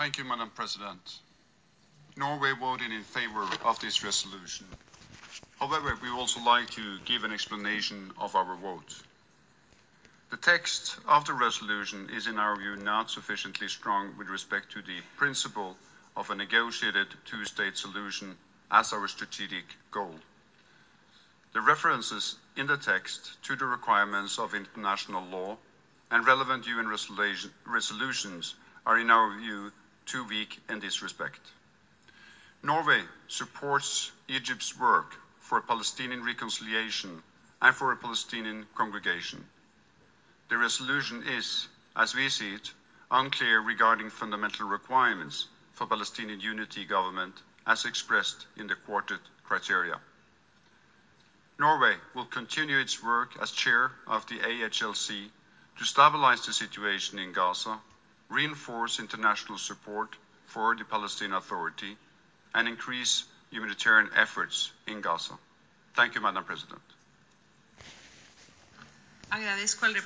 Thank you, Madam President. Norway voted in favor of this resolution. However, we would also like to give an explanation of our vote. The text of the resolution is, in our view, not sufficiently strong with respect to the principle of a negotiated two-state solution as our strategic goal. The references in the text to the requirements of international law and relevant UN resolutions are, in our view, too weak in this respect. Norway supports Egypt's work for a Palestinian reconciliation and for a Palestinian congregation. The resolution is, as we see it, unclear regarding fundamental requirements for Palestinian unity government as expressed in the Quartet criteria. Norway will continue its work as chair of the AHLC to stabilize the situation in Gaza, reinforce international support for the Palestinian Authority, and increase humanitarian efforts in Gaza. Thank you, Madam President.